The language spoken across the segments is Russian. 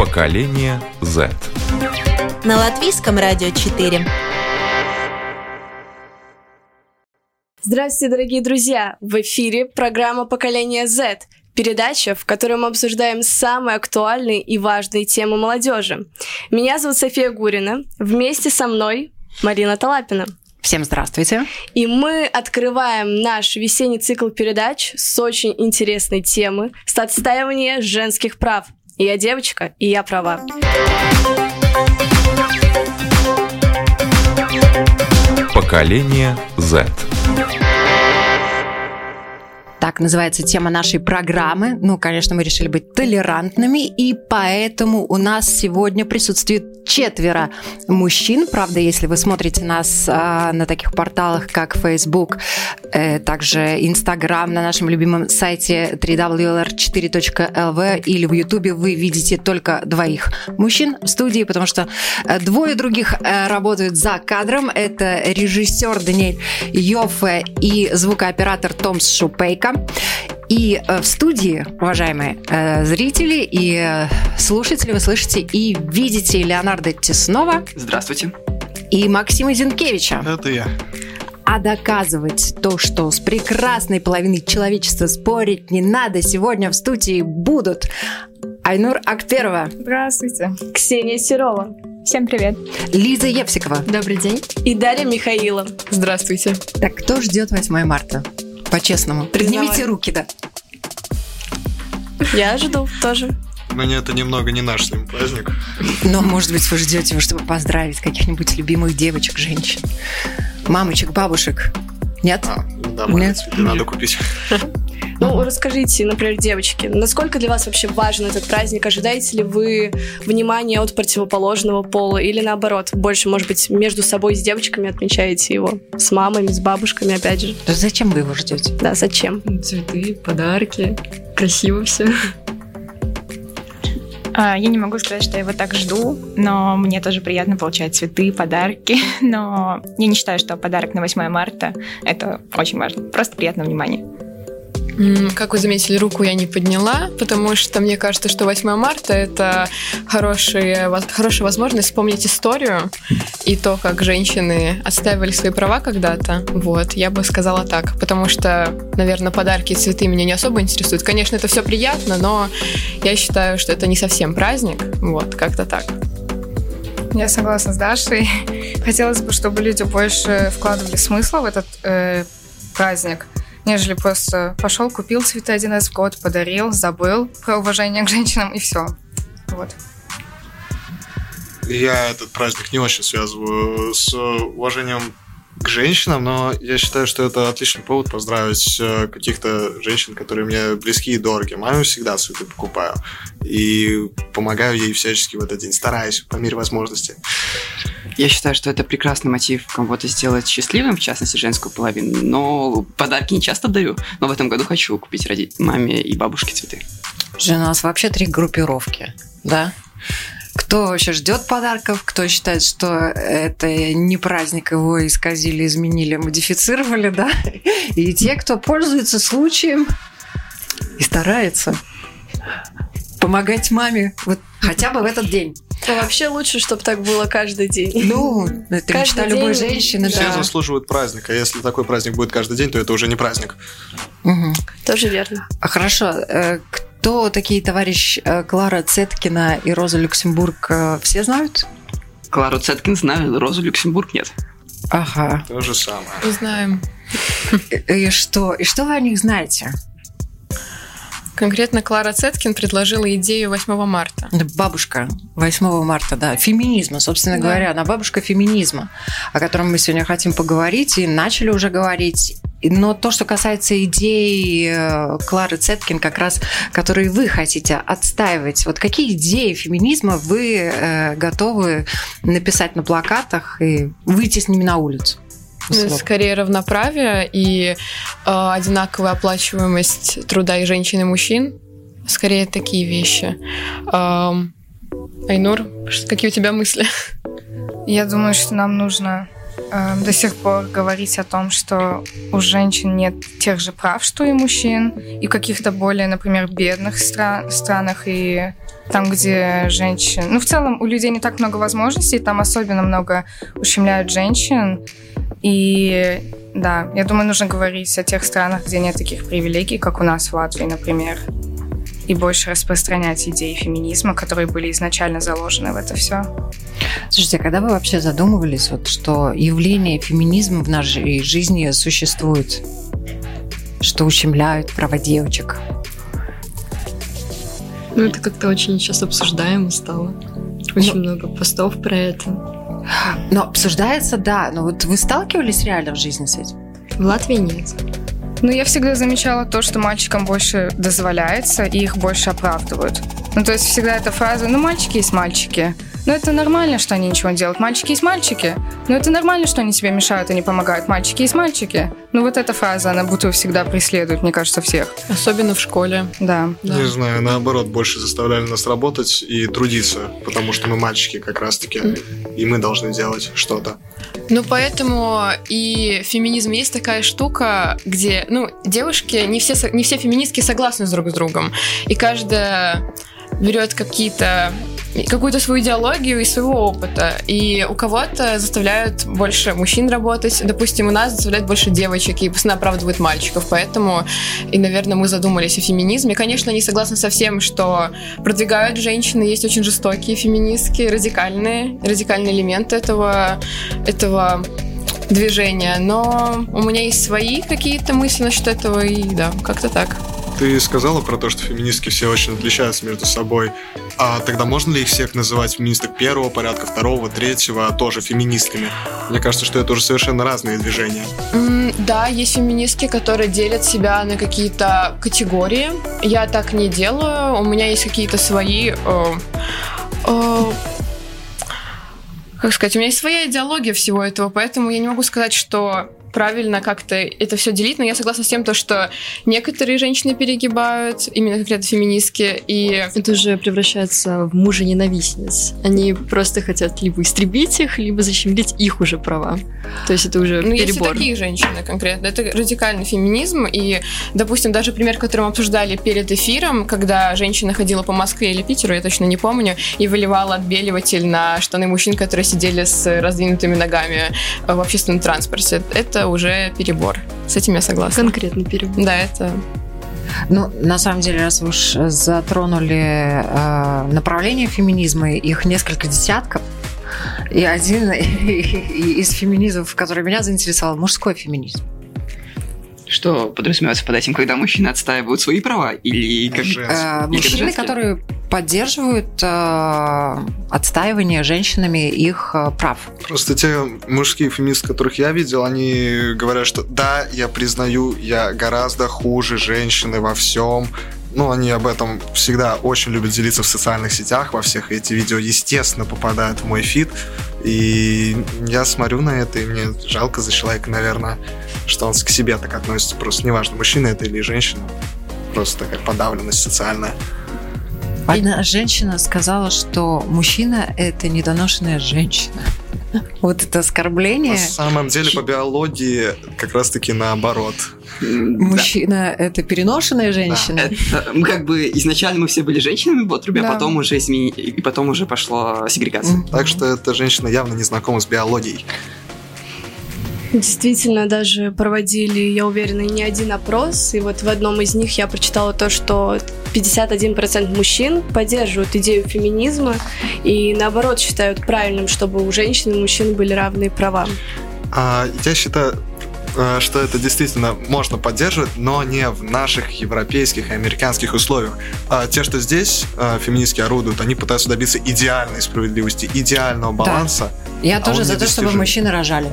Поколение Z. На латвийском радио 4. Здравствуйте, дорогие друзья! В эфире программа «Поколение Z», передача, в которой мы обсуждаем самые актуальные и важные темы молодежи. Меня зовут София Гурина. Вместе со мной Марина Талапина. Всем здравствуйте. И мы открываем наш весенний цикл передач с очень интересной темы с отстаивания женских прав. Я девочка, и я права. Поколение Z. Так называется тема нашей программы. Ну, конечно, мы решили быть толерантными, и поэтому у нас сегодня присутствует четверо мужчин. Правда, если вы смотрите нас а, на таких порталах, как Facebook, э, также Instagram, на нашем любимом сайте www.4.lv или в YouTube, вы видите только двоих мужчин в студии, потому что э, двое других э, работают за кадром. Это режиссер Даниэль Йоффе и звукооператор Томс Шупейка. И э, в студии, уважаемые э, зрители и э, слушатели, вы слышите и видите Леонардо Теснова. Здравствуйте. И Максима Зинкевича. Это я. А доказывать то, что с прекрасной половиной человечества спорить не надо, сегодня в студии будут Айнур Акперова. Здравствуйте. Ксения Серова. Всем привет. Лиза Евсикова. Добрый день. И Дарья Михаила. Здравствуйте. Так кто ждет 8 марта? По-честному. Поднимите руки, да. Я жду тоже. Мне это немного не наш с ним праздник. Но, может быть, вы ждете его, чтобы поздравить каких-нибудь любимых девочек, женщин, мамочек, бабушек. Нет? А, да, мне Нет. надо купить. Ну, расскажите, например, девочки, насколько для вас вообще важен этот праздник? Ожидаете ли вы внимания от противоположного пола или наоборот, больше, может быть, между собой с девочками отмечаете его? С мамами, с бабушками, опять же? Да зачем вы его ждете? Да, зачем? Цветы, подарки. Красиво все. А, Я не могу сказать, что я его так жду, но мне тоже приятно получать цветы, подарки. Но я не считаю, что подарок на 8 марта — это очень важно. Просто приятное внимание. Как вы заметили, руку я не подняла, потому что мне кажется, что 8 марта — это хорошая, хорошая возможность вспомнить историю и то, как женщины отстаивали свои права когда-то. Вот, я бы сказала так, потому что, наверное, подарки и цветы меня не особо интересуют. Конечно, это все приятно, но я считаю, что это не совсем праздник. Вот, как-то так. Я согласна с Дашей. Хотелось бы, чтобы люди больше вкладывали смысла в этот э, праздник, нежели просто пошел, купил цветы один раз в год, подарил, забыл про уважение к женщинам и все. Вот. Я этот праздник не очень связываю с уважением к женщинам, но я считаю, что это отличный повод поздравить э, каких-то женщин, которые мне близки и дороги. Маме всегда цветы покупаю. И помогаю ей всячески в этот день. Стараюсь по мере возможности. Я считаю, что это прекрасный мотив кого-то сделать счастливым, в частности, женскую половину. Но подарки не часто даю. Но в этом году хочу купить ради маме и бабушке цветы. Же у нас вообще три группировки, да? Кто вообще ждет подарков, кто считает, что это не праздник, его исказили, изменили, модифицировали, да? И те, кто пользуется случаем и старается помогать маме вот хотя бы в этот день. Ну, вообще лучше, чтобы так было каждый день. Ну, это Каждый мечта любой день, женщины, Все да. заслуживают праздника. Если такой праздник будет каждый день, то это уже не праздник. Мгм. Тоже верно. А Хорошо. э, Кто такие товарищ э, Клара Цеткина и Роза Люксембург, э, все знают? Клару Цеткин знаю, Розу Люксембург нет. Ага. То же самое. Знаем. И и что? И что вы о них знаете? Конкретно Клара Цеткин предложила идею 8 марта. Бабушка 8 марта, да, феминизма, собственно Да. говоря, она бабушка феминизма, о котором мы сегодня хотим поговорить и начали уже говорить. но то, что касается идей э, Клары Цеткин, как раз, которые вы хотите отстаивать, вот какие идеи феминизма вы э, готовы написать на плакатах и выйти с ними на улицу? Ну, скорее равноправие и э, одинаковая оплачиваемость труда и женщин и мужчин. Скорее такие вещи. Эм, Айнур, какие у тебя мысли? Я думаю, что нам нужно э, до сих пор говорить о том, что у женщин нет тех же прав, что и мужчин, и в каких-то более, например, бедных стран, странах и там, где женщин... Ну, в целом, у людей не так много возможностей, там особенно много ущемляют женщин. И да, я думаю, нужно говорить о тех странах, где нет таких привилегий, как у нас в Латвии, например и больше распространять идеи феминизма, которые были изначально заложены в это все. Слушайте, а когда вы вообще задумывались, вот, что явление феминизма в нашей жизни существует, что ущемляют права девочек? Ну, это как-то очень сейчас обсуждаемо стало. Очень ну, много постов про это. Но обсуждается, да. Но вот вы сталкивались реально в жизни с этим? В Латвии нет. Ну, я всегда замечала то, что мальчикам больше дозволяется, и их больше оправдывают. Ну, то есть всегда эта фраза «ну, мальчики есть мальчики». Ну, это нормально, что они ничего не делают. Мальчики есть мальчики. Ну, это нормально, что они тебе мешают и не помогают. Мальчики есть мальчики. Ну, вот эта фраза, она будто всегда преследует, мне кажется, всех. Особенно в школе. Да. да. Не знаю, наоборот, больше заставляли нас работать и трудиться, потому что мы мальчики как раз-таки, и мы должны делать что-то. Ну, поэтому и феминизм есть такая штука, где, ну, девушки, не все, не все феминистки согласны друг с другом. И каждая берет какие-то какую-то свою идеологию и своего опыта. И у кого-то заставляют больше мужчин работать, допустим, у нас заставляют больше девочек и постоянно оправдывают мальчиков. Поэтому, и, наверное, мы задумались о феминизме. Конечно, не согласны со всем, что продвигают женщины. Есть очень жестокие феминистки, радикальные, радикальные элементы этого, этого движения. Но у меня есть свои какие-то мысли насчет этого, и да, как-то так. Ты сказала про то, что феминистки все очень отличаются между собой. А тогда можно ли их всех называть феминисток первого порядка, второго, третьего, тоже феминистками? Мне кажется, что это уже совершенно разные движения. Mm, да, есть феминистки, которые делят себя на какие-то категории. Я так не делаю. У меня есть какие-то свои... Э, э, как сказать, у меня есть своя идеология всего этого, поэтому я не могу сказать, что правильно как-то это все делить, но я согласна с тем, то, что некоторые женщины перегибают, именно конкретно феминистки, и... Это уже превращается в мужа ненавистниц. Они просто хотят либо истребить их, либо защемить их уже права. То есть это уже ну, перебор. есть и такие женщины конкретно. Это радикальный феминизм, и, допустим, даже пример, который мы обсуждали перед эфиром, когда женщина ходила по Москве или Питеру, я точно не помню, и выливала отбеливатель на штаны мужчин, которые сидели с раздвинутыми ногами в общественном транспорте. Это это уже перебор. С этим я согласна. Конкретный перебор. Да, это ну, на самом деле, раз вы уж затронули э, направление феминизма, их несколько десятков, и один из феминизмов, который меня заинтересовал, мужской феминизм. Что подразумевается под этим, когда мужчины отстаивают свои права или как э, Мужчины, которые поддерживают э, отстаивание женщинами их э, прав. Просто те мужские феминисты, которых я видел, они говорят, что да, я признаю, я гораздо хуже женщины во всем, ну, они об этом всегда очень любят делиться в социальных сетях, во всех эти видео, естественно, попадают в мой фид. И я смотрю на это, и мне жалко за человека, наверное, что он к себе так относится. Просто неважно, мужчина это или женщина. Просто такая подавленность социальная. Одна женщина сказала, что мужчина – это недоношенная женщина. Вот это оскорбление. На самом деле, по биологии как раз-таки наоборот. Мужчина да. это переношенная женщина. Да. Это, как бы изначально мы все были женщинами в отрубе, а да. а потом уже измени... и потом уже пошла сегрегация. Mm-hmm. Так что эта женщина явно не знакома с биологией. Действительно, даже проводили, я уверена, не один опрос, и вот в одном из них я прочитала то, что 51% мужчин поддерживают идею феминизма и наоборот считают правильным, чтобы у женщин и мужчин были равные права. А, я считаю, э, что это действительно можно поддерживать, но не в наших европейских и американских условиях. А те, что здесь э, феминистки орудуют, они пытаются добиться идеальной справедливости, идеального баланса. Да. Я а тоже за то, чтобы мужчины рожали.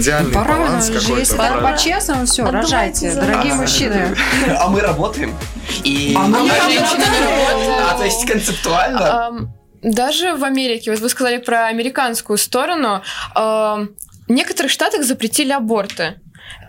Идеальный Пора, баланс же, какой-то. если по-честному, все, Отдувайте рожайте, за дорогие нас. мужчины. А мы работаем. И... А мы А женщины не работают. А, то есть концептуально? Даже в Америке, вот вы сказали про американскую сторону, в некоторых штатах запретили аборты.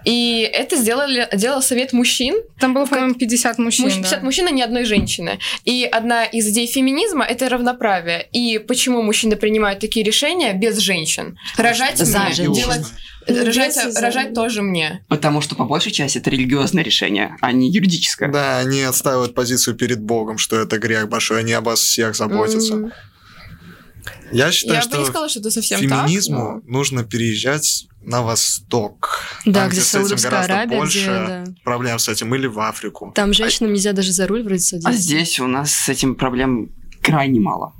И это сделали, делал совет мужчин. Там было, по-моему, 50 мужчин. Муж- да. 50 мужчин и ни одной женщины. И одна из идей феминизма – это равноправие. И почему мужчины принимают такие решения без женщин? Рожать За мне, женщин. делать, рожать, и за. рожать тоже мне. Потому что по большей части это религиозное решение, а не юридическое. Да, они отстаивают позицию перед Богом, что это грех большой, они об вас всех заботятся. М, Я считаю, Я что бы не сказала, что это совсем феминизму так. нужно переезжать на восток. Да, Там, где с этим Саудовская гораздо Аравия, больше где, да. проблем с этим, или в Африку. Там женщинам нельзя даже за руль вроде садиться. А здесь у нас с этим проблем крайне мало.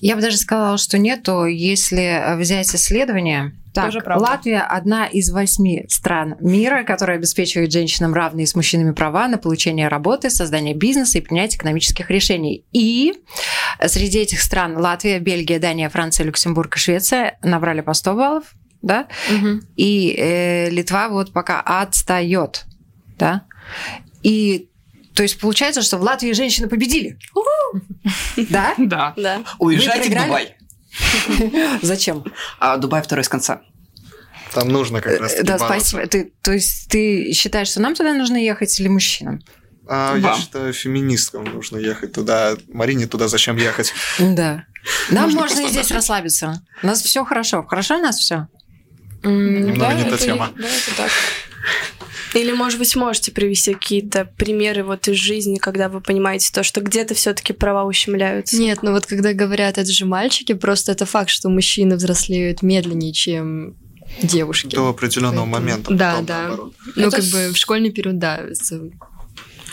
Я бы даже сказала, что нету, если взять исследование. Так. Латвия одна из восьми стран мира, которая обеспечивает женщинам равные с мужчинами права на получение работы, создание бизнеса и принятие экономических решений. И среди этих стран Латвия, Бельгия, Дания, Франция, Люксембург и Швеция набрали по 100 баллов, да? Мгм. И э, Литва вот пока отстает, да? И то есть получается, что в Латвии женщины победили. Да? Да. Да. Уезжайте в? Дубай. Зачем? А Дубай второй с конца. Там нужно как раз Э, Да, спасибо. Ты, то есть ты считаешь, что нам туда нужно ехать или мужчинам? А, я считаю, феминисткам нужно ехать туда. Марине туда зачем ехать? Да. Нам Можно можно и здесь расслабиться. У нас все хорошо. Хорошо у нас все? М, Немного не та это- тема. Да, это так. Или, может быть, можете привести какие-то примеры вот из жизни, когда вы понимаете то, что где-то все-таки права ущемляются? Нет, ну вот когда говорят, это же мальчики, просто это факт, что мужчины взрослеют медленнее, чем девушки. До определенного Поэтому- момента. Да, потом да. наоборот. Ну, Это как с- бы в школьный период, да,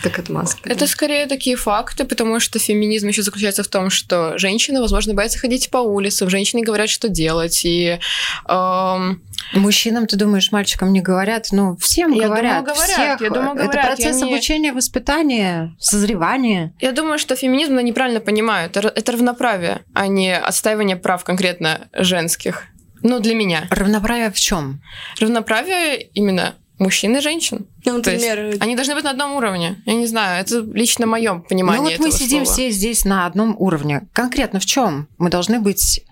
как отмазка. Это да. скорее такие факты, потому что феминизм еще заключается в том, что женщины, возможно, боятся ходить по улицам, женщины говорят, что делать, и эм, Мужчинам, ты думаешь, мальчикам не говорят? Ну, всем Я говорят. думаю, говорят, всех. я думаю, Это говорят, процесс я не- обучения, воспитания, созревания. я думаю, что феминизм неправильно понимают. Это, это равноправие, а не отстаивание прав конкретно женских. Ну, для меня. Равноправие в чем? Равноправие именно мужчин и женщин. Ну, То есть например, Они должны быть на одном уровне. Я не знаю, это лично мое понимание ну вот мы сидим слова. все здесь на одном уровне. Конкретно в чем? Мы должны быть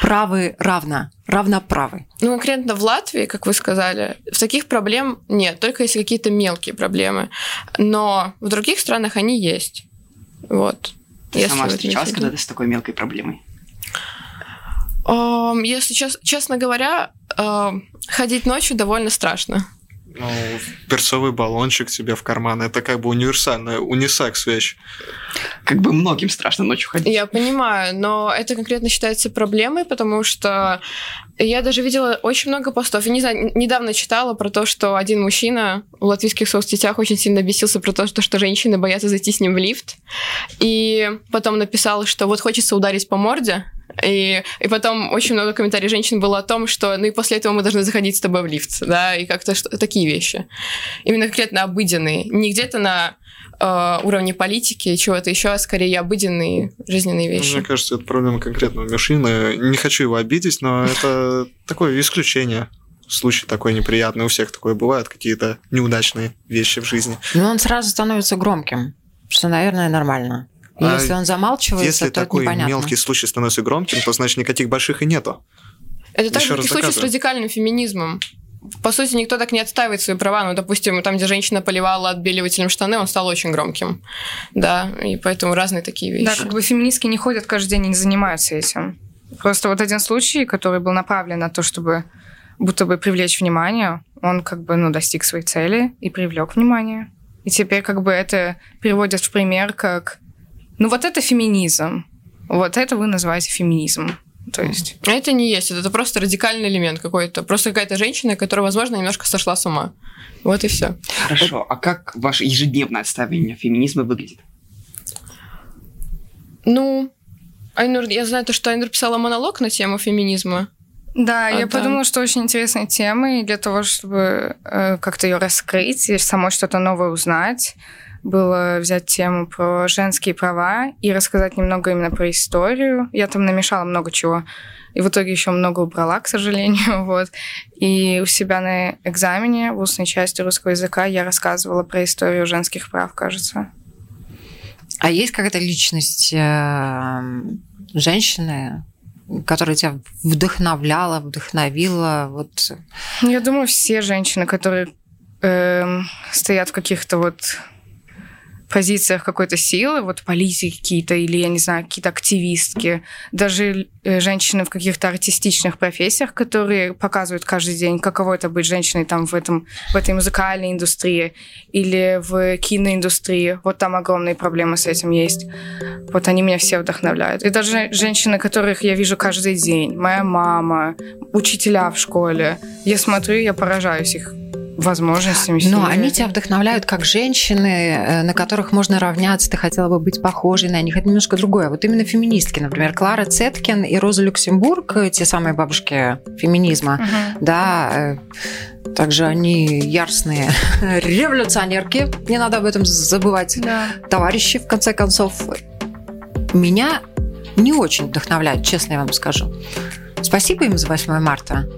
правы равно, равноправы. Ну, конкретно в Латвии, как вы сказали, в таких проблем нет, только если какие-то мелкие проблемы. Но в других странах они есть. Вот. Ты Если сама встречалась когда-то с такой мелкой проблемой? Ам, Если чес- честно говоря, ам, ходить ночью довольно страшно. Ну, перцовый баллончик тебе в карман. Это как бы универсальная унисекс вещь. Как бы многим страшно ночью ходить. Я понимаю, но это конкретно считается проблемой, потому что я даже видела очень много постов. Я не знаю, недавно читала про то, что один мужчина в латвийских соцсетях очень сильно бесился про то, что женщины боятся зайти с ним в лифт. И потом написал, что вот хочется ударить по морде. И, и потом очень много комментариев женщин было о том, что ну и после этого мы должны заходить с тобой в лифт, да, и как-то что- такие вещи. Именно конкретно обыденные. Не где-то на э, уровне политики и чего-то еще, а скорее обыденные жизненные вещи. Мне кажется, это проблема конкретного мужчины. Не хочу его обидеть, но это такое исключение. Случай такой неприятный. У всех такое бывает, какие-то неудачные вещи в жизни. Но он сразу становится громким, что, наверное, нормально. И А если он замалчивается, Если то такой это непонятно. мелкий случай становится громким, то значит никаких больших и нету. Это также такой случай с радикальным феминизмом. По сути, никто так не отстаивает свои права. Ну, допустим, там, где женщина поливала отбеливателем штаны, он стал очень громким. Да, и поэтому разные такие вещи. Да, как бы феминистки не ходят каждый день и не занимаются этим. Просто вот один случай, который был направлен на то, чтобы будто бы привлечь внимание, он как бы, ну, достиг своей цели и привлек внимание. И теперь как бы это переводят в пример как, ну, вот это феминизм. Вот это вы называете феминизм. То есть... Это не есть, это просто радикальный элемент какой-то. Просто какая-то женщина, которая, возможно, немножко сошла с ума. Вот и все. Хорошо, а как ваше ежедневное отставление феминизма выглядит? Ну, Айнур, я знаю то, что Айнур писала монолог на тему феминизма. Да, А, я да. подумала, что очень интересная тема, и для того, чтобы э, как-то ее раскрыть и самой что-то новое узнать, было взять тему про женские права и рассказать немного именно про историю. Я там намешала много чего. И в итоге еще много убрала, к сожалению. Вот. И у себя на экзамене в устной части русского языка я рассказывала про историю женских прав, кажется. А есть какая-то личность э, женщины, которая тебя вдохновляла, вдохновила? Вот. Я думаю, все женщины, которые э, стоят в каких-то вот позициях какой-то силы, вот политики какие-то, или, я не знаю, какие-то активистки, даже э, женщины в каких-то артистичных профессиях, которые показывают каждый день, каково это быть женщиной там в, этом, в этой музыкальной индустрии или в киноиндустрии. Вот там огромные проблемы с этим есть. Вот они меня все вдохновляют. И даже женщины, которых я вижу каждый день, моя мама, учителя в школе, я смотрю, я поражаюсь их возможностями. Но они тебя вдохновляют как женщины, э, на которых можно равняться, ты хотела бы быть похожей на них. Это немножко другое. Вот именно феминистки, например, Клара Цеткин и Роза Люксембург, э, те самые бабушки феминизма, угу. да, э, также они яростные революционерки, не надо об этом забывать, да. товарищи, в конце концов. Меня не очень вдохновляют, честно я вам скажу. Спасибо им за 8 марта.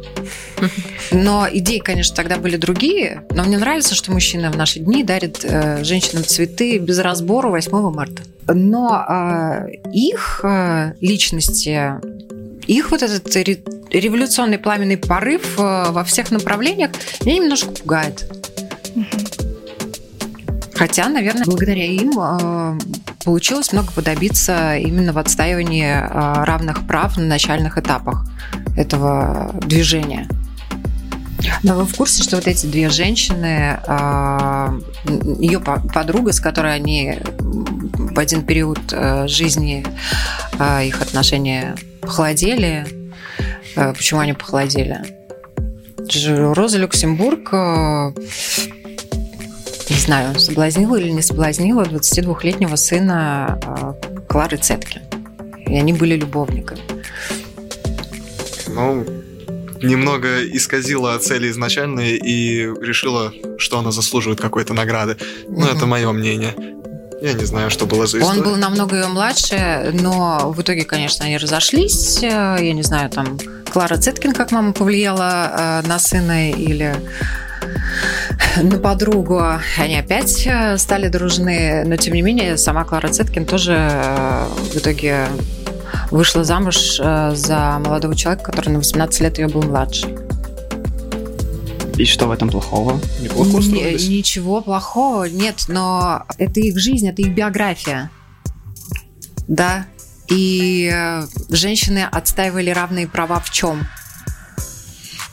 Но идеи, конечно, тогда были другие. Но мне нравится, что мужчины в наши дни дарят э, женщинам цветы без разбора 8 марта. Но э, их э, личности, их вот этот революционный пламенный порыв э, во всех направлениях меня немножко пугает. Хотя, наверное, благодаря им э, получилось много подобиться именно в отстаивании э, равных прав на начальных этапах этого движения. Но вы в курсе, что вот эти две женщины, а, ее подруга, с которой они в один период э, жизни их отношения похолодели. Э, почему они похолодели? Роза Люксембург э, знаю, соблазнила или не соблазнила 22-летнего сына Клары Цетки. И они были любовниками. Ну, немного исказила цели изначальные и решила, что она заслуживает какой-то награды. Ну, это мое мнение. Я не знаю, что было за история. Он был намного ее младше, но в итоге, конечно, они разошлись. Я не знаю, там Клара Цеткин, как мама повлияла э, на сына или на подругу. Они опять э, стали дружны, но тем не менее сама Клара Цеткин тоже э, в итоге вышла замуж э, за молодого человека, который на 18 лет ее был младше. И что в этом плохого? Неплохо устроились? Ничего плохого, нет, но это их жизнь, это их биография. Да. И женщины отстаивали равные права в чем?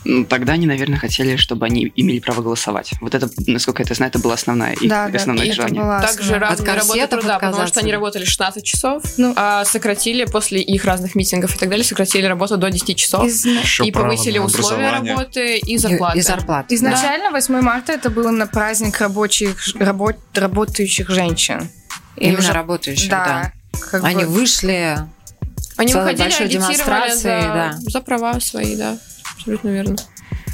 Ну, тогда они, наверное, хотели, чтобы они имели право голосовать. Вот это, насколько я это знаю, это было основное их, да, основное да, желание. Была Также разные работы труда, потому что они работали 16 часов, ну, а сократили после их разных митингов и так далее, сократили работу до 10 часов Из... и повысили условия работы и зарплаты. И, и зарплаты. Изначально да. 8 марта это было на праздник рабочих, работ, работающих женщин. Именно уже, работающих, да. да. Они бы... вышли они выходили, агитировали за, да. за права свои, да абсолютно верно.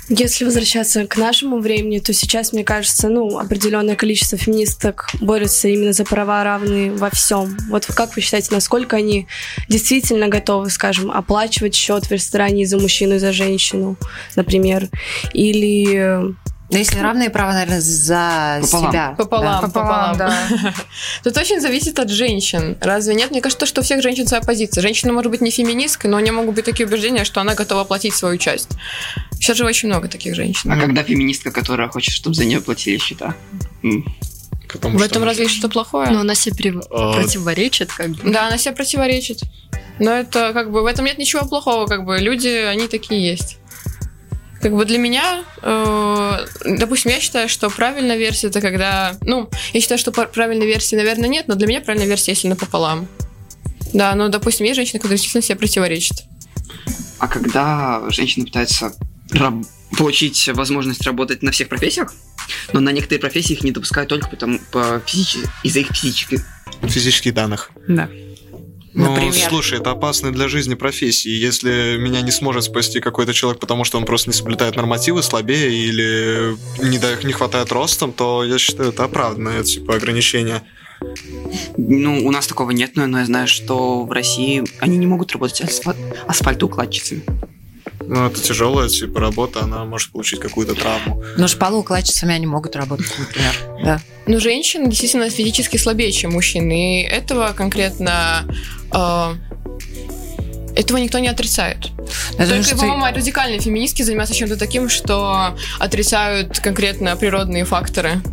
Если возвращаться к нашему времени, то сейчас, мне кажется, ну, определенное количество феминисток борются именно за права равные во всем. Вот как вы считаете, насколько они действительно готовы, скажем, оплачивать счет в ресторане за мужчину и за женщину, например, или но если равные права, наверное, за пополам. себя. Пополам, да. пополам, да. Тут очень зависит от женщин. Разве нет? Мне кажется, что у всех женщин своя позиция. Женщина может быть не феминисткой, но у нее могут быть такие убеждения, что она готова платить свою часть. Сейчас же очень много таких женщин. А когда феминистка, которая хочет, чтобы за нее платили счета? Потому в этом разве что-то плохое? Но она себе при... а... противоречит, как бы. Да, она себе противоречит. Но это как бы в этом нет ничего плохого, как бы люди, они такие есть. Как бы для меня, э, допустим, я считаю, что правильная версия это когда, ну, я считаю, что правильной версии, наверное, нет, но для меня правильная версия, если напополам. Да, но, допустим, есть женщины, которые действительно себе противоречат. А когда женщина пытается раб- получить возможность работать на всех профессиях, но на некоторые профессии их не допускают только потому, по физически, из-за их физических... Физических данных. Да. Ну, Например? слушай, это опасная для жизни профессии. Если меня не сможет спасти какой-то человек, потому что он просто не соблюдает нормативы, слабее или не, да- не хватает ростом, то я считаю, это оправданное типа ограничение. Ну, у нас такого нет, но, я знаю, что в России они не могут работать асфа- асфальтоукладчицами. Ну, это тяжелая типа работа, она может получить какую-то травму. Но шпалоукладчицами они могут работать, например. Да. Но женщины действительно физически слабее, чем мужчин. И этого конкретно... э, этого никто не отрицает. Я думаю, Только, что- по-моему, радикальные феминистки занимаются чем-то таким, что отрицают конкретно природные факторы.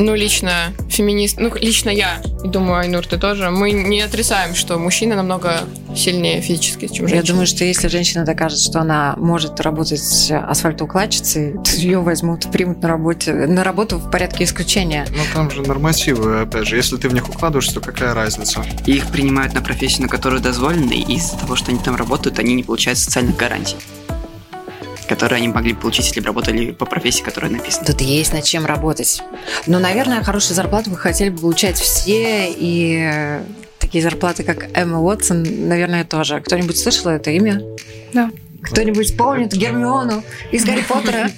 Ну, лично феминист... Ну, лично я, и думаю, Айнур, ты тоже. Мы не отрицаем, что мужчина намного сильнее физически, чем женщина. Я думаю, что если женщина докажет, что она может работать асфальтоукладчицей, то ее возьмут, примут на, работе, на работу в порядке исключения. Но там же нормативы, опять же. Если ты в них укладываешься, то какая разница? И их принимают на профессию, на которую дозволено, и из-за того, что они там работают, они не получают социальных гарантий, которые они могли получить, если бы работали по профессии, которая написана. Тут есть над чем работать. Но, наверное, хорошую зарплату вы хотели бы получать все, и такие зарплаты, как Эмма Уотсон, наверное, тоже. Кто-нибудь слышал это имя? Да. Кто-нибудь помнит Гермиону из Гарри Поттера?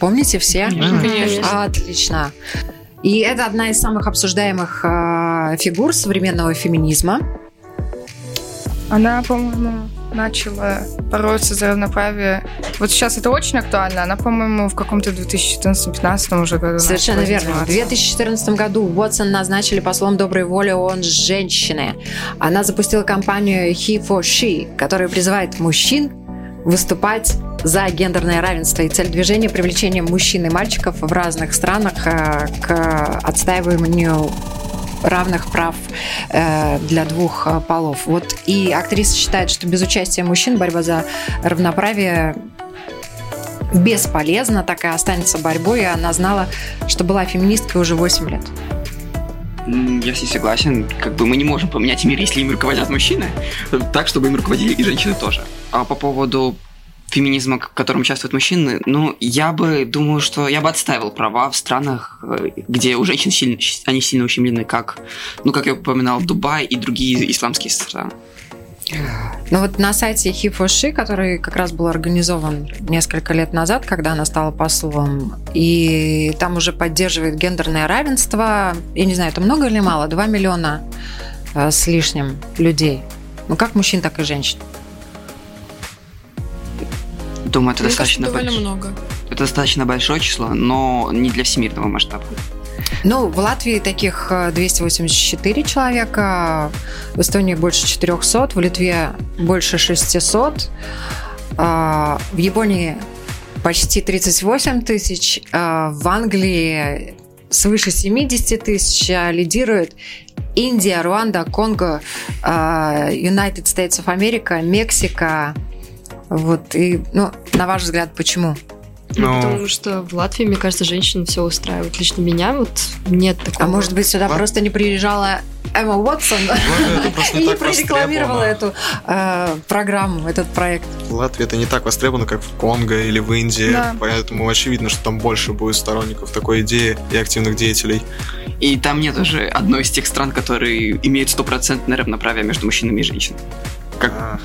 Помните все? Конечно. Отлично. И это одна из самых обсуждаемых э, фигур современного феминизма. Она, по-моему, начала бороться за равноправие. Вот сейчас это очень актуально. Она, по-моему, в каком-то 2014-2015 уже году Совершенно верно. В заниматься. 2014 году Уотсон назначили послом доброй воли ООН женщины. Она запустила кампанию He for She, которая призывает мужчин выступать за гендерное равенство и цель движения привлечение мужчин и мальчиков в разных странах э, к отстаиванию равных прав э, для двух э, полов. Вот и актриса считает, что без участия мужчин борьба за равноправие бесполезна, так и останется борьбой, и она знала, что была феминисткой уже 8 лет. Я с ней согласен. Как бы мы не можем поменять мир, если им руководят мужчины, так, чтобы им руководили и женщины тоже. А по поводу феминизма, в котором участвуют мужчины, ну, я бы думаю, что я бы отстаивал права в странах, э, где у женщин сильно, они сильно ущемлены, как, ну, как я упоминал, Дубай и другие исламские страны. Но вот на сайте She, который как раз был организован несколько лет назад, когда она стала послом, и там уже поддерживает гендерное равенство, я не знаю, это много или мало, 2 миллиона э, с лишним людей. Ну, как мужчин, так и женщин. Думаю, это Мне кажется, достаточно, довольно больш- много. это достаточно большое число, но не для всемирного масштаба. Ну, в Латвии таких э, 284 человека, в Эстонии больше 400, в Литве больше 600, а, в Японии почти 38 тысяч, а, в Англии свыше 70 тысяч, а лидирует Индия, Руанда, Конго, United States of America, Мексика. Вот, и, ну, на ваш взгляд, почему? Ну, Ну, потому что в Латвии, мне кажется, женщин все устраивает. Лично меня вот нет такого. А может быть, сюда Ладно. просто не приезжала Эмма Уотсон и не прорекламировала эту э, программу, этот проект. В Латвии это не так востребовано, как в Конго или в Индии, Да. поэтому очевидно, что там больше будет сторонников такой идеи и активных деятелей. И там нет уже одной из тех стран, которые имеют стопроцентное равноправие между мужчинами и женщинами. Как- А,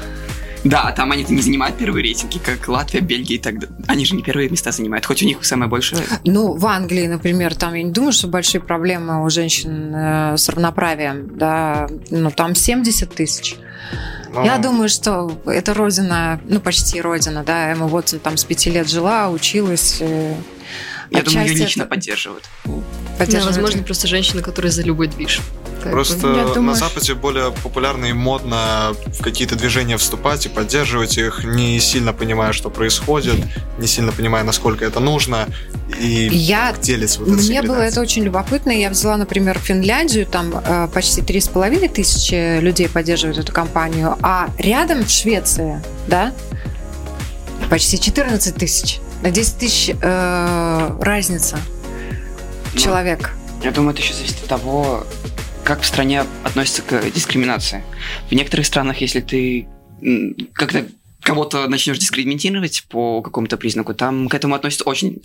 Да, там они не занимают первые рейтинги, как Латвия, Бельгия и так далее. Они же не первые места занимают, хоть у них самое большое. Ну, в Англии, например, там я не думаю, что большие проблемы у женщин э, с равноправием, да, ну там 70 тысяч. ну, Я думаю, что это родина, ну почти родина, да, Эмма Уотсон там с пяти лет жила, училась. э, Я думаю, ее отчасти лично это поддерживают. Да, поддерживает. возможно, просто женщины, которые за любой движ. Просто Я думаю, на Западе более популярно и модно в какие-то движения вступать и поддерживать их, не сильно понимая, что происходит, не сильно понимая, насколько это нужно, и Я делиться вот Мне было это очень любопытно. Я взяла, например, Финляндию, там э, почти три с половиной тысячи людей поддерживают эту компанию, а рядом Швеция, да, почти 14 тысяч. На 10 тысяч э, разница Ну, человек. Я думаю, это еще зависит от того, как в стране относятся к дискриминации. В некоторых странах, если ты как-то кого-то начнешь дискриминировать по какому-то признаку, там к этому относятся очень.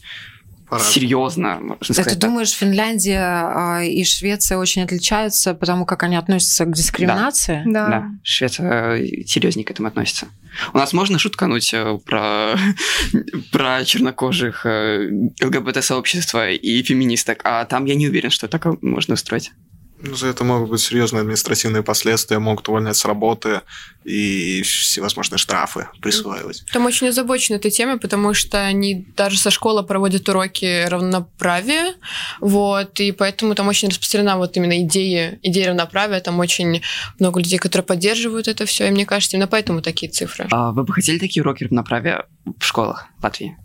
Серьезно, можно Ты сказать. так. думаешь, Финляндия а, и Швеция очень отличаются, потому как они относятся к дискриминации? Да. Да, Швеция э, серьезнее к этому относится. У нас можно шуткануть э, про, про чернокожих, э, ЛГБТ-сообщества и феминисток, а там я не уверен, что так можно устроить. Ну, за это могут быть серьезные административные последствия, могут увольнять с работы и всевозможные штрафы присваивать. Там очень озабочены этой темой, потому что они даже со школы проводят уроки равноправия, вот, и поэтому там очень распространена вот именно идея, идея равноправия, там очень много людей, которые поддерживают это все, и мне кажется, именно поэтому такие цифры. А вы бы хотели такие уроки равноправия в школах Латвии?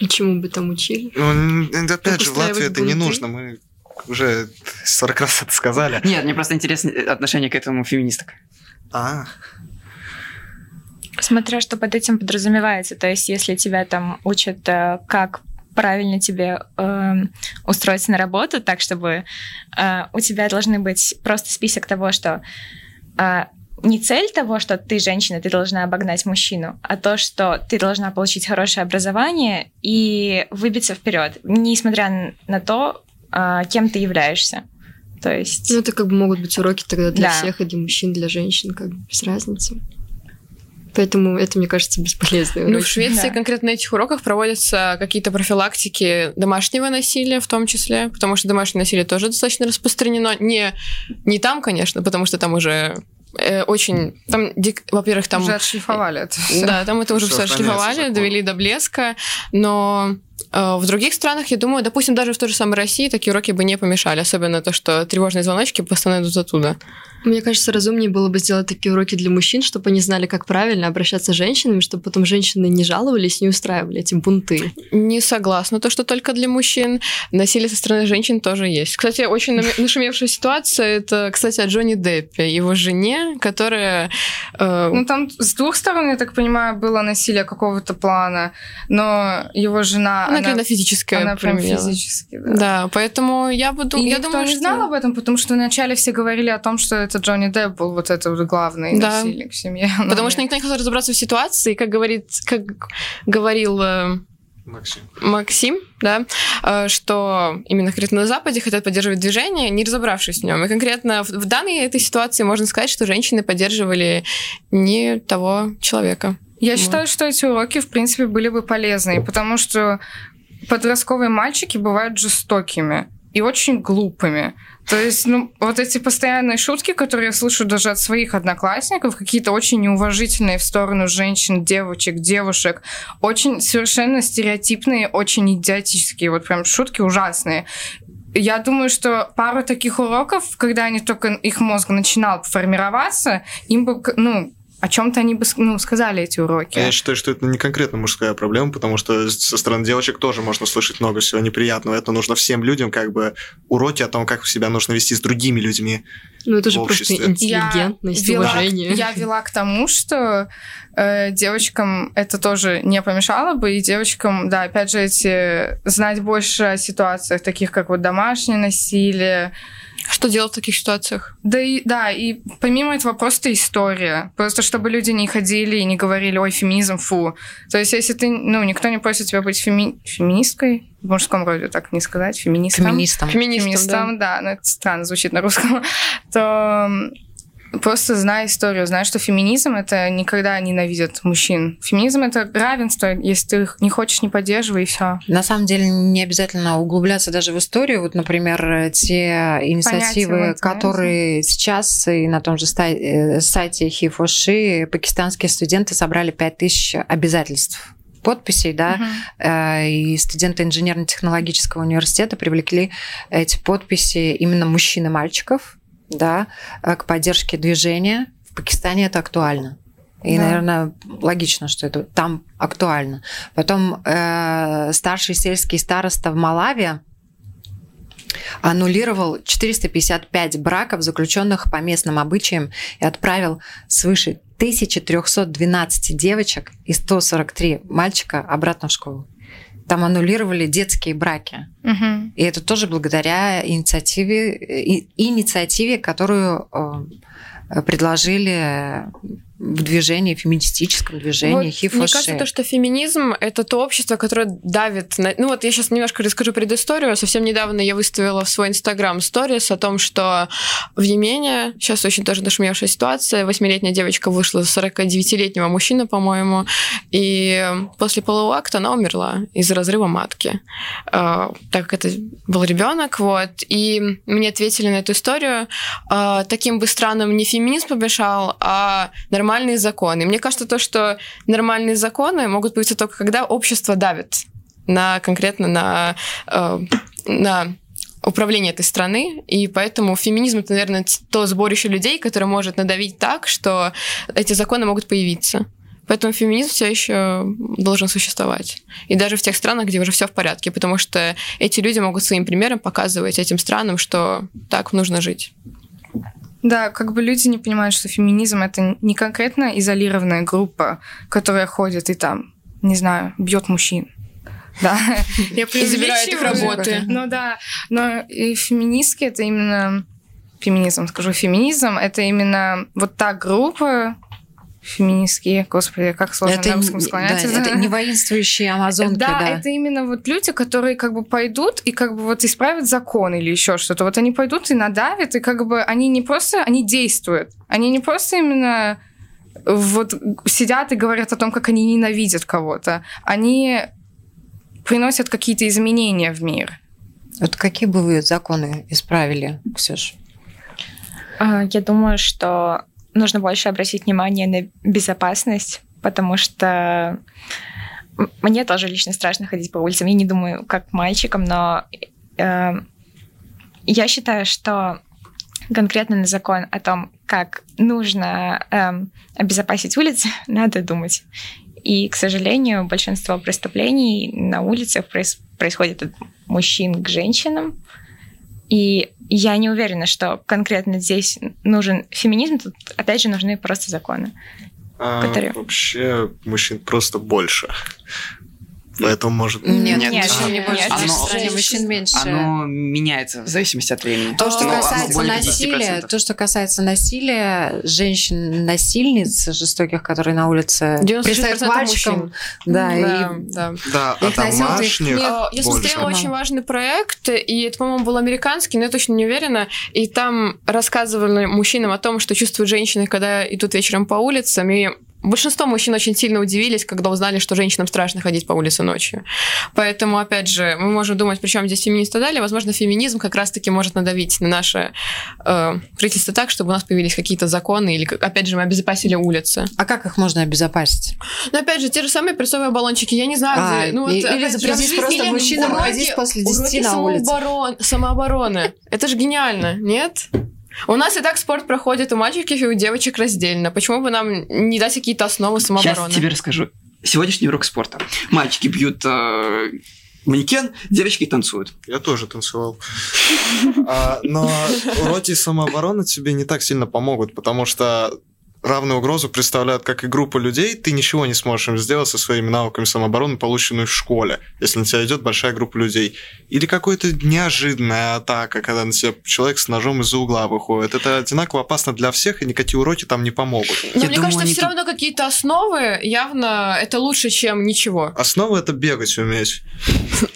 И чему бы там учили? Ну, опять Как же, в Латвии это не нужно. Мы уже 40 раз это сказали. Нет, мне просто интересно отношение к этому феминисток. А, Смотря что под этим подразумевается. То есть, если тебя там учат, э, как правильно тебе э, устроиться на работу, так чтобы э, у тебя должны быть просто список того, что э, не цель того, что ты женщина, ты должна обогнать мужчину, а то, что ты должна получить хорошее образование и выбиться вперед, несмотря на то, э, кем ты являешься. То есть... Ну, это как бы могут быть уроки тогда для Да. всех, и для мужчин, для женщин, как бы без разницы. Поэтому это, мне кажется, бесполезно. Ну, в Швеции конкретно на этих уроках проводятся какие-то профилактики домашнего насилия в том числе, потому что домашнее насилие тоже достаточно распространено. Не, не там, конечно, потому что там уже э, очень... Там, дик- во-первых, там... Уже отшлифовали это всё. Да, там это уже все охраняется отшлифовали, довели до блеска, но в других странах, я думаю, допустим, даже в той же самой России такие уроки бы не помешали, особенно то, что тревожные звоночки постоянно идут оттуда. Мне кажется, разумнее было бы сделать такие уроки для мужчин, чтобы они знали, как правильно обращаться с женщинами, чтобы потом женщины не жаловались, не устраивали эти бунты. Не согласна, то, что только для мужчин. Насилие со стороны женщин тоже есть. Кстати, очень нашумевшая ситуация, это, кстати, о Джонни Деппе, его жене, которая... э, Ну, там с двух сторон, я так понимаю, было насилие какого-то плана, но его жена... она, конечно, физическая она прям физически, да. Да, поэтому я буду... И я думаю, не что... знал об этом, потому что вначале все говорили о том, что это Джонни Депп был вот это вот главный Да. насильник в семье. Но Потому нет. что никто не хотел разобраться в ситуации, как говорит, как говорил э, Максим. Максим, да, э, что именно конкретно на Западе хотят поддерживать движение, не разобравшись в нем. И конкретно в, в данной этой ситуации можно сказать, что женщины поддерживали не того человека. Я Вот. считаю, что эти уроки, в принципе, были бы полезны, потому что подростковые мальчики бывают жестокими и очень глупыми. То есть, ну, вот эти постоянные шутки, которые я слышу даже от своих одноклассников, какие-то очень неуважительные в сторону женщин, девочек, девушек, очень совершенно стереотипные, очень идиотические, вот прям шутки ужасные. Я думаю, что пару таких уроков, когда они только их мозг начинал формироваться, им бы, ну, о чем-то они бы ну, сказали эти уроки. Я считаю, что это не конкретно мужская проблема, потому что со стороны девочек тоже можно слышать много всего неприятного. Это нужно всем людям, как бы уроки о том, как себя нужно вести с другими людьми. Ну, это же В просто обществе. интеллигентность, вела, уважение. я вела к тому, что э, девочкам это тоже не помешало бы, и девочкам, да, опять же, эти знать больше о ситуациях, таких как вот домашнее насилие. Что делать в таких ситуациях? Да и, да, и помимо этого просто история. Просто чтобы люди не ходили и не говорили, ой, феминизм, фу. То есть если ты, ну, никто не просит тебя быть феми- феминисткой, в мужском роде так не сказать, феминистком. Феминистам. Феминистам, да. Феминистам, да, но это странно звучит на русском, то просто знай историю, знай, что феминизм это никогда ненавидят мужчин. Феминизм это равенство, если ты их не хочешь, не поддерживай, и все. На самом деле не обязательно углубляться даже в историю. Вот, например, те инициативы, Понятия, вот, которые сейчас и на том же э, сайте Хифоши пакистанские студенты собрали 5000 обязательств подписей, да, э, и студенты инженерно-технологического университета привлекли эти подписи именно мужчин и мальчиков, да, э, к поддержке движения. В Пакистане это актуально. И, Да. наверное, логично, что это там актуально. Потом э, старший сельский староста в Малаве аннулировал 455 браков, заключенных по местным обычаям, и отправил свыше 1312 девочек и 143 мальчика обратно в школу. Там аннулировали детские браки. Мгм. И это тоже благодаря инициативе, и- инициативе которую э, предложили в движении, феминистическом движении, Вот, хиф мне кажется, то, что феминизм — это то общество, которое давит на... Ну вот я сейчас немножко расскажу предысторию. Совсем недавно я выставила в свой инстаграм сторис о том, что в Йемене сейчас очень тоже нашумевшая ситуация. Восьмилетняя девочка вышла за 49-летнего мужчины, по-моему, и после полового акта она умерла из-за разрыва матки, э, так как это был ребенок, вот. И мне ответили на эту историю, э, таким бы странным не феминизм помешал, а нормальные законы. Мне кажется, то, что нормальные законы могут появиться только когда общество давит на конкретно на, э, на управление этой страны, и поэтому феминизм это, наверное, то сборище людей, которое может надавить так, что эти законы могут появиться. Поэтому феминизм все еще должен существовать. И даже в тех странах, где уже все в порядке, потому что эти люди могут своим примером показывать этим странам, что так нужно жить. Да, как бы люди не понимают, что феминизм это не конкретно изолированная группа, которая ходит и там, не знаю, бьет мужчин. Да. Я и забирает их работы. Ну да, но и феминистки это именно феминизм, скажу, феминизм это именно вот та группа, феминистские, господи, как сложно это, на русском склонять. Да, это не воинствующие амазонки, да, да. это именно вот люди, которые как бы пойдут и как бы вот исправят закон или еще что-то. Вот они пойдут и надавят, и как бы они не просто, они действуют. Они не просто именно вот сидят и говорят о том, как они ненавидят кого-то. Они приносят какие-то изменения в мир. Вот какие бы вы законы исправили, Ксюш? А, Я думаю, что нужно больше обратить внимание на безопасность, потому что мне тоже лично страшно ходить по улицам. Я не думаю, как мальчикам, но э, я считаю, что конкретно на закон о том, как нужно эм, обезопасить улицы, надо думать. И, к сожалению, большинство преступлений на улицах проис- происходит от мужчин к женщинам. И я не уверена, что конкретно здесь нужен феминизм. Тут, опять же, нужны просто законы. А, Которые- Вообще мужчин просто больше. Поэтому может... Нет, Нет, мужчин не нет, больше. нет. В нашей Оно- стране мужчин меньше. Оно меняется в зависимости от времени. То, что Но оно касается насилия, 50%. то, что касается насилия, женщин-насильниц жестоких, которые на улице 96% пристают к мальчикам, мужчин. да, и да, да. Да, а домашних Э, Я больше. смотрела очень важный проект, и это, по-моему, был американский, но я точно не уверена. И там рассказывали мужчинам о том, что чувствуют женщины, когда идут вечером по улицам. И большинство мужчин очень сильно удивились, когда узнали, что женщинам страшно ходить по улице ночью. Поэтому, опять же, мы можем думать, причем здесь феминисты далее. Возможно, феминизм как раз-таки может надавить на наше э, правительство так, чтобы у нас появились какие-то законы, или, опять же, мы обезопасили улицы. А как их можно обезопасить? Но опять же, те же самые прессовые баллончики, я не знаю, А, где- ну, вот, и- или опять же, запретить просто или мужчинам уроки- ходить после уроки 10 на улице. самооборон- самообороны. Это же гениально, нет? У нас и так спорт проходит у мальчиков и у девочек раздельно. Почему бы нам не дать какие-то основы самообороны? Сейчас тебе расскажу. Сегодняшний урок спорта. Мальчики бьют э, манекен, девочки танцуют. Я тоже танцевал. А, Но уроки самообороны тебе не так сильно помогут, потому что равную угрозу представляют как и группа людей, ты ничего не сможешь им сделать со своими навыками самообороны, полученными в школе, если на тебя идет большая группа людей. Или какая-то неожиданная атака, когда на тебя человек с ножом из-за угла выходит. Это одинаково опасно для всех, и никакие уроки там не помогут. Но Я мне думаю, кажется, они все равно какие-то основы явно это лучше, чем ничего. Основа это бегать уметь.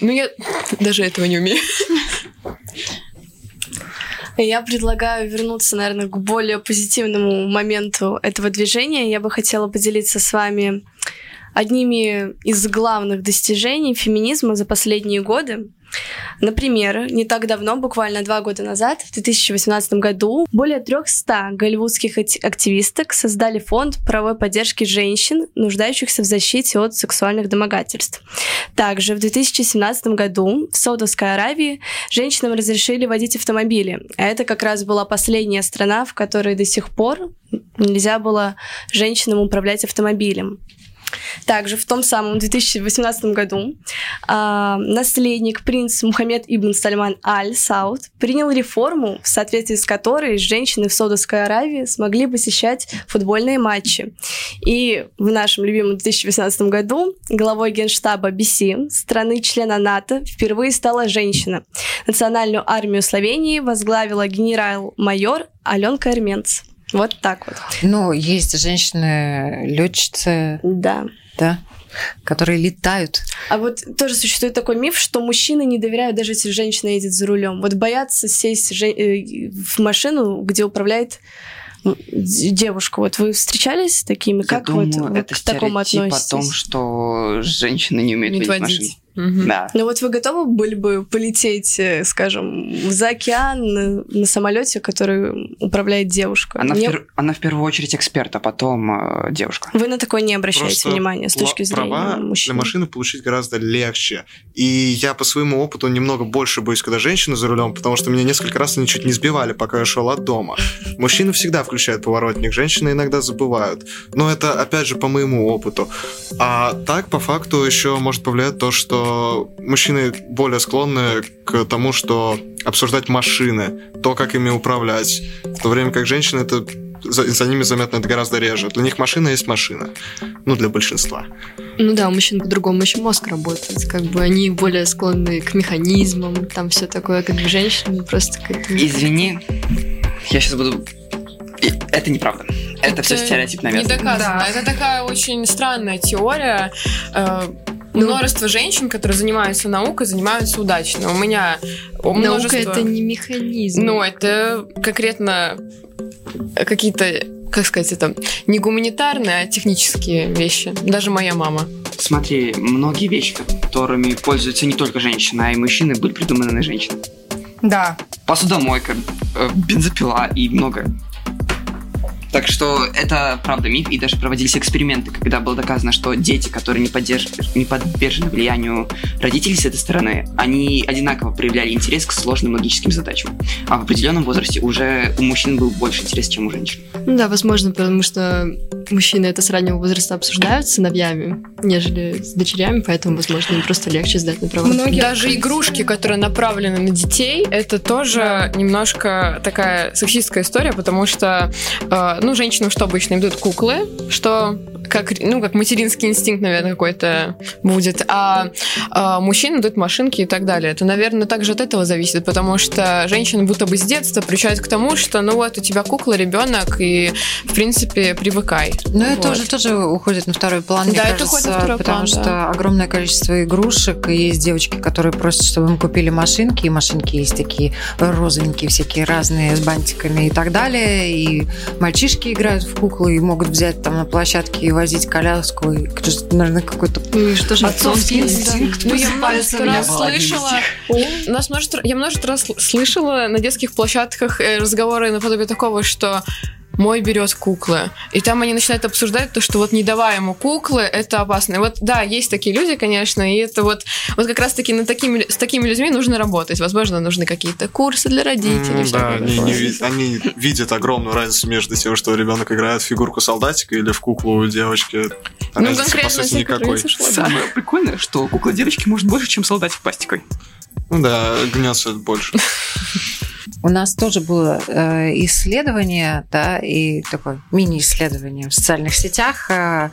Ну, я даже этого не умею. Я предлагаю вернуться, наверное, к более позитивному моменту этого движения. Я бы хотела поделиться с вами одними из главных достижений феминизма за последние годы. Например, не так давно, буквально два года назад, в 2018 году, более 300 голливудских активисток создали фонд правовой поддержки женщин, нуждающихся в защите от сексуальных домогательств. Также в 2017 году в Саудовской Аравии женщинам разрешили водить автомобили. А это как раз была последняя страна, в которой до сих пор нельзя было женщинам управлять автомобилем. Также в том самом 2018 году а, наследник принц Мухаммед ибн Сальман Аль Сауд принял реформу, в соответствии с которой женщины в Саудовской Аравии смогли посещать футбольные матчи. И в нашем любимом 2018 году главой генштаба BC страны-члена НАТО впервые стала женщина. Национальную армию Словении возглавила генерал-майор Аленка Эрменц. Вот так вот. Ну, есть женщины-летчицы, Да. да, которые летают. А вот тоже существует такой миф, что мужчины не доверяют, даже если женщина едет за рулем. Вот боятся сесть э, в машину, где управляет девушка. Вот вы встречались с такими? Я как думаю, вот вы это к такому стереотип о относитесь? том, что женщины не умеют Умеют водить водить. машины. Мгм. Да. Ну вот вы готовы были бы полететь, э, скажем, за океан на, на самолете, который управляет девушка? Она, Мне- в пер- она в первую очередь эксперт, а потом э, девушка. Вы на такое не обращаете Просто внимания с точки зрения права мужчин? для машины получить гораздо легче. И я по своему опыту немного больше боюсь, когда женщина за рулем, потому что меня несколько раз они чуть не сбивали, пока я шел от дома. Мужчины всегда включают поворотник, женщины иногда забывают. Но это, опять же, по моему опыту. А так, по факту, еще может повлиять то, что мужчины более склонны к тому, что обсуждать машины, то, как ими управлять. В то время как женщины это за, за ними заметно это гораздо реже. Для них машина есть машина. Ну, для большинства. Ну да, у мужчин по-другому еще мозг работает. Как бы они более склонны к механизмам, там все такое, как бы женщины просто как. Извини, я сейчас буду... Это неправда. Это, все стереотип Не навязан. доказано. Да. Это такая очень странная теория. Ну. Множество женщин, которые занимаются наукой, занимаются удачно. У меня у Наука это не механизм. Ну, это конкретно какие-то, как сказать, это не гуманитарные, а технические вещи. Даже моя мама. Смотри, многие вещи, которыми пользуются не только женщины, а и мужчины, были придуманы на женщин. Да. Посудомойка, э, бензопила и многое. Так что это правда миф, и даже проводились эксперименты, когда было доказано, что дети, которые не, поддерж... не подвержены влиянию родителей с этой стороны, они одинаково проявляли интерес к сложным логическим задачам. А в определенном возрасте уже у мужчин был больше интерес, чем у женщин. Ну да, возможно, потому что мужчины это с раннего возраста обсуждают с сыновьями, нежели с дочерями, поэтому, возможно, им просто легче сдать на права. Даже игрушки, которые направлены на детей, это тоже немножко такая сексистская история, потому что, э, ну, женщинам что обычно им дают куклы, что как, ну, как материнский инстинкт, наверное, какой-то будет, а, а мужчинам дают машинки и так далее. Это, наверное, также от этого зависит, потому что женщины будто бы с детства приучают к тому, что, ну, вот у тебя кукла, ребенок, и, в принципе, привыкай. Это Вот. уже тоже уходит на второй план, Да, это кажется, уходит на второй потому план, что да. огромное количество игрушек, и есть девочки, которые просят, чтобы им купили машинки, и машинки есть такие розовенькие, всякие разные, с бантиками и так далее, и мальчишки играют в куклы и могут взять там на площадке и возить коляску, и, наверное, какой-то Ну и что же отцовский инстинкт? Ну, я множество раз слышала, у нас множество, я множество раз сл- слышала на детских площадках э, разговоры наподобие такого, что мой берет куклы. И там они начинают обсуждать то, что вот не давая ему куклы, это опасно. И вот, да, есть такие люди, конечно, и это вот, вот как раз-таки над такими, с такими людьми нужно работать. Возможно, нужны какие-то курсы для родителей. М, Да, они, такое. не они видят огромную разницу между тем, что ребенок играет в фигурку солдатика или в куклу девочки. А Ну, разницы, по конкретно сути, те, которые никакой. да. Самое прикольное, что кукла девочки может больше, чем солдатик пластиковый. Ну да, гнется больше. У нас тоже было э, исследование, да, и такое мини-исследование в социальных сетях. Э,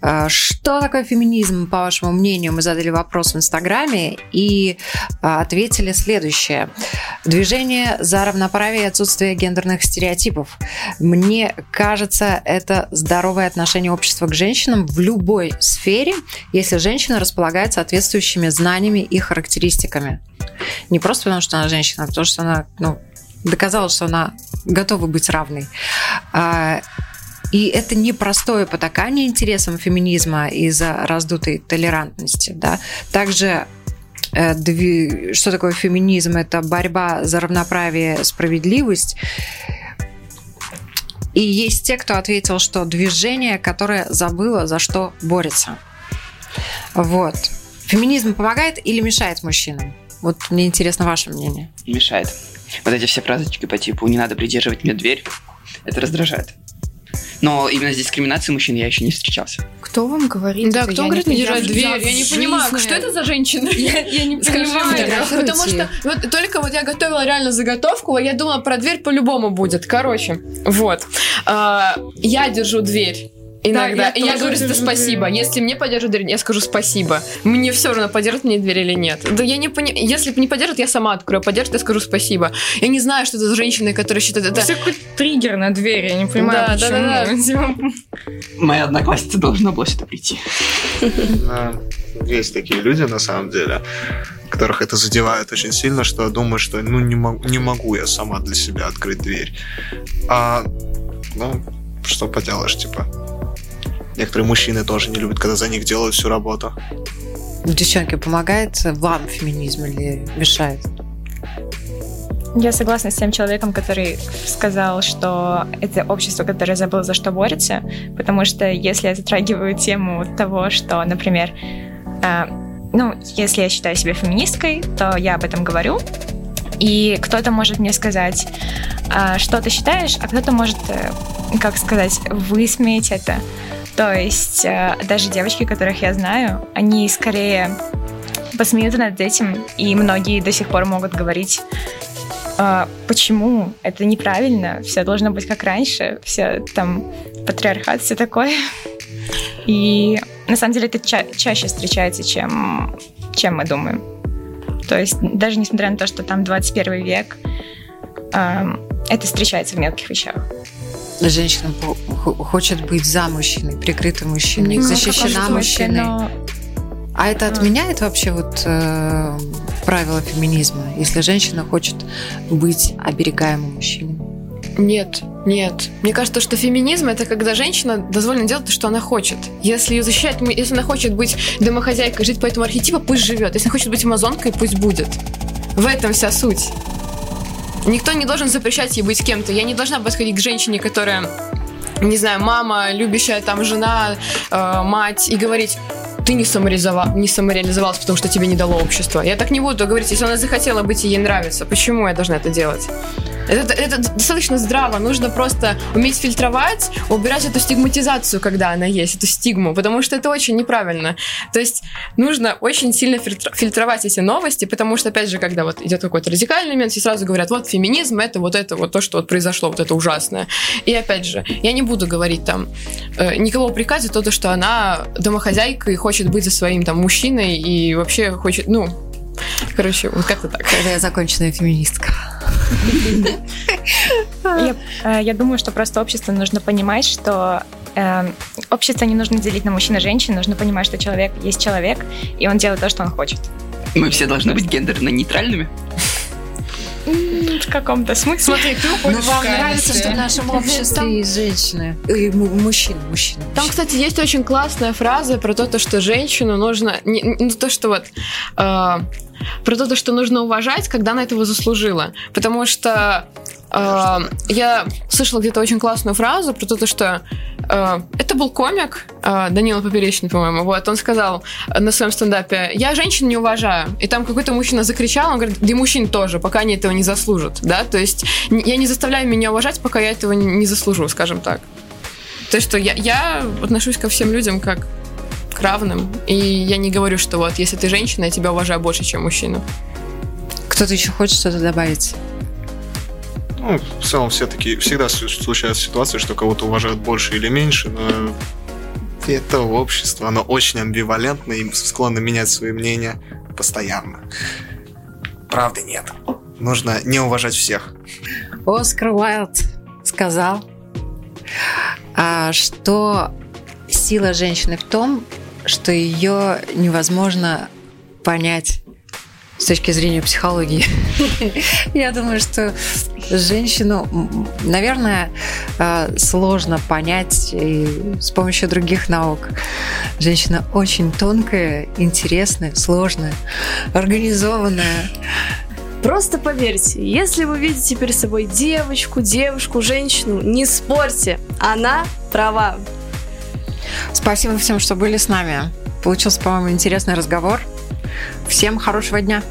э, что такое феминизм, по вашему мнению? Мы задали вопрос в Инстаграме и ответили следующее. Движение за равноправие и отсутствие гендерных стереотипов. Мне кажется, это здоровое отношение общества к женщинам в любой сфере, если женщина располагает соответствующими знаниями и характеристиками. Не просто потому, что она женщина, а потому что она ну, доказала, что она готова быть равной. А, И это непростое потакание интересам феминизма из-за раздутой толерантности. Да? Также э, что такое феминизм? Это борьба за равноправие, справедливость. И есть те, кто ответил, что движение, которое забыло, за что борется. Вот. Феминизм помогает или мешает мужчинам? Вот мне интересно ваше мнение. Мешает. Вот эти все фразочки по типу «не надо придерживать мне дверь», это раздражает. Но именно с дискриминацией мужчин я еще не встречался. Кто вам говорит? Да, это? кто Я говорит не держать дверь? Я не понимаю, что это за женщина? Я, я не Скажи понимаю. потому что вот только вот я готовила реально заготовку, а я думала, про дверь по-любому будет. Короче, вот. А, я держу дверь Иногда. я и я говорю держу спасибо. дверь. Если мне поддержат дверь, я скажу спасибо. Мне все равно, поддержат мне дверь или нет. Да я не понимаю. Если не поддержат, я сама открою. Поддержат, я скажу спасибо. Я не знаю, что это за женщины, которые считают это... Это какой триггер на двери, я не понимаю, Да, да, почему. Моя одноклассница должна была сюда прийти. Да, Есть такие люди, на самом деле, которых это задевает очень сильно, что думают, что ну не могу, не могу я сама для себя открыть дверь. А, ну, что поделаешь, типа. Некоторые мужчины тоже не любят, когда за них делают всю работу. Девчонки, помогает вам феминизм или мешает? Я согласна с тем человеком, который сказал, что это общество, которое забыло, за что борется, потому что если я затрагиваю тему того, что, например, э, ну, если я считаю себя феминисткой, то я об этом говорю, и кто-то может мне сказать, «А что ты считаешь, а кто-то может, э, как сказать, высмеять это. То есть э, даже девочки, которых я знаю, они скорее посмеются над этим, и многие до сих пор могут говорить, «А почему это неправильно, все должно быть как раньше, все там патриархат, все такое. И на самом деле это ча- чаще встречается, чем, чем мы думаем. То есть даже несмотря на то, что там 21 век, эм, это встречается в мелких вещах. Женщина хочет быть за мужчиной, прикрыта мужчиной, Ну, защищена мужчиной. но А это отменяет вообще вот э, правила феминизма, если женщина хочет быть оберегаемой мужчиной? Нет, нет. Мне кажется, что феминизм это когда женщина дозволена делать то, что она хочет. Если ее защищать, если она хочет быть домохозяйкой, жить по этому архетипу, пусть живет. Если она хочет быть амазонкой, пусть будет. В этом вся суть. Никто не должен запрещать ей быть кем-то. Я не должна подходить к женщине, которая, не знаю, мама, любящая там жена, э, мать, и говорить, ты не, самореализова- не самореализовалась, потому что тебе не дало общество. Я так не буду говорить, если она захотела быть и ей нравится. Почему я должна это делать? Это, это достаточно здраво. Нужно просто уметь фильтровать, убирать эту стигматизацию, когда она есть, эту стигму, потому что это очень неправильно. То есть нужно очень сильно фильтр- фильтровать эти новости, потому что, опять же, когда вот идет какой-то радикальный момент, все сразу говорят, вот феминизм, это вот это вот то, что вот произошло, вот это ужасное. И опять же, я не буду говорить там э, никого то, то, что она домохозяйка и хочет быть за своим там мужчиной и вообще хочет, ну, короче, вот как-то так. Когда я законченная феминистка. Я, э, я думаю, что просто обществу нужно понимать, что э, общество не нужно делить на мужчин и женщин, нужно понимать, что человек есть человек, и он делает то, что он хочет. Мы все должны быть гендерно-нейтральными. В каком-то смысле. Смотри, ты Ну, уходишь вам в нравится, что в нашем обществе есть женщины. И му- мужчины, мужчины. Там, кстати, есть очень классная фраза про то, то, что женщину нужно... Не, не то, что вот... э, про то, то, что нужно уважать, когда она этого заслужила. Потому что я слышала где-то очень классную фразу про то, то, что э, это был комик, э, Данила Поперечный, по-моему, вот, он сказал на своем стендапе, я женщин не уважаю. И там какой-то мужчина закричал, он говорит, да и мужчин тоже, пока они этого не заслужат, да, то есть я не заставляю меня уважать, пока я этого не заслужу, скажем так. То есть, что я, я отношусь ко всем людям как к равным. И я не говорю, что вот, если ты женщина, я тебя уважаю больше, чем мужчину. Кто-то еще хочет что-то добавить? Ну, в целом, все такие, всегда случаются ситуации, что кого-то уважают больше или меньше, но это общество, оно очень амбивалентно и склонно менять свои мнения постоянно. Правды нет. Нужно не уважать всех. Оскар Уайлд сказал, а, что сила женщины в том, что ее невозможно понять с точки зрения психологии. Я думаю, что женщину, наверное, а, сложно понять и с помощью других наук. Женщина очень тонкая, интересная, сложная, организованная. Просто поверьте, если вы видите перед собой девочку, девушку, женщину, не спорьте, она права. Спасибо всем, что были с нами. Получился, по-моему, интересный разговор. Всем хорошего дня.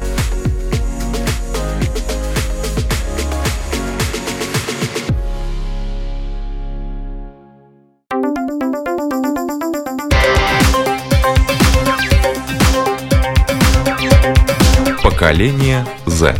Поколение Z.